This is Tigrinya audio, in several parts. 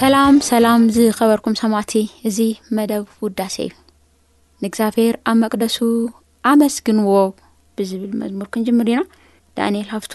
ሰላም ሰላም ዝኸበርኩም ሰማቲ እዚ መደብ ውዳሴ እዩ ንእግዚኣብሔር ኣብ መቅደሱ ኣመስግንዎ ብዝብል መዝሙር ክንጅምር ኢና ዳንኤል ሃፍቱ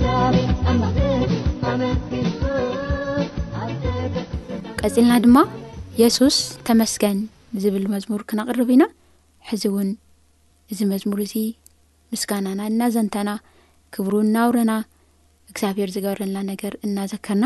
ቀጺልና ድማ የሱስ ተመስገን ዝብል መዝሙር ክነቕርብ ኢና ሕዚ እውን እዚ መዝሙር እዚ ምስጋናና እናዘንተና ክብሩ እናውረና እግዚኣብሄር ዝገበረልና ነገር እናዘከርና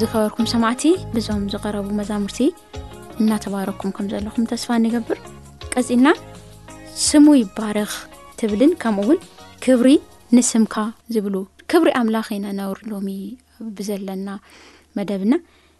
ዝከበርኩም ሰማዕቲ ብዞም ዝቀረቡ መዛሙርቲ እናተባረኩም ከም ዘለኹም ተስፋ ንገብር ቀፂልና ስሙ ይባርኽ ትብልን ከምኡ ውን ክብሪ ንስምካ ዝብሉ ክብሪ ኣምላኽ ኢና ነውርሎሚ ብዘለና መደብና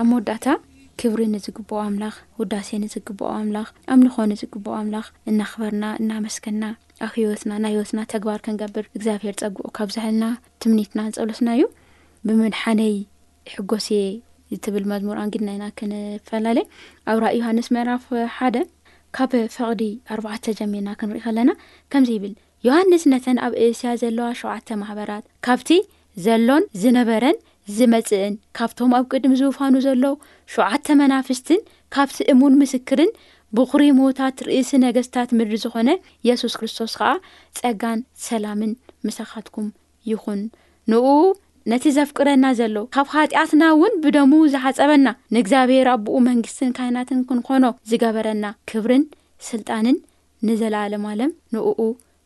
ኣብ መወዳእታ ክብሪ ንዝግብኦ ኣምላኽ፣ ውዳሴ ንዝግብኦ ኣምላኽ፣ ኣምልኾ ንዝግብኦ ኣምላኽ እናኽበርና እናመስገና ኣብ ሕይወትና ናይ ሕይወትና ተግባር ክንገብር እግዚኣብሔር ጸግኡ ካብዝሐልና ትምኒትናን ጸሎትና እዩ። ብምድሓነይ ሕጎስ እየ እትብል መዝሙር ኣንጊድና ኢና ክንፈላለ ኣብ ራእ ዮሃንስ ምዕራፍ ሓደ ካብ ፈቕዲ ኣርባዕተ ጀሚርና ክንርኢ ከለና ከምዚ ይብል ዮሃንስ ነተን ኣብ እስያ ዘለዋ ሸውዓተ ማህበራት ካብቲ ዘሎን ዝነበረን ዝመጽእን ካብቶም ኣብ ቅድሚ ዙፋኑ ዘለዉ ሾዓተ መናፍስትን ካብቲ እሙን ምስክርን ብኹሪ ምዉታት ርእሲ ነገስታት ምድሪ ዝኾነ የሱስ ክርስቶስ ኸኣ ጸጋን ሰላምን ምሳኻትኩም ይኹን ንእኡ ነቲ ዘፍቅረና ዘሎ ካብ ኃጢኣትና እውን ብደሙ ዝሓጸበና ንእግዚኣብሔር ኣቦኡ መንግስትን ካህናትን ክንኾኖ ዝገበረና ክብርን ስልጣንን ንዘለዓለም ዓለም ንእኡ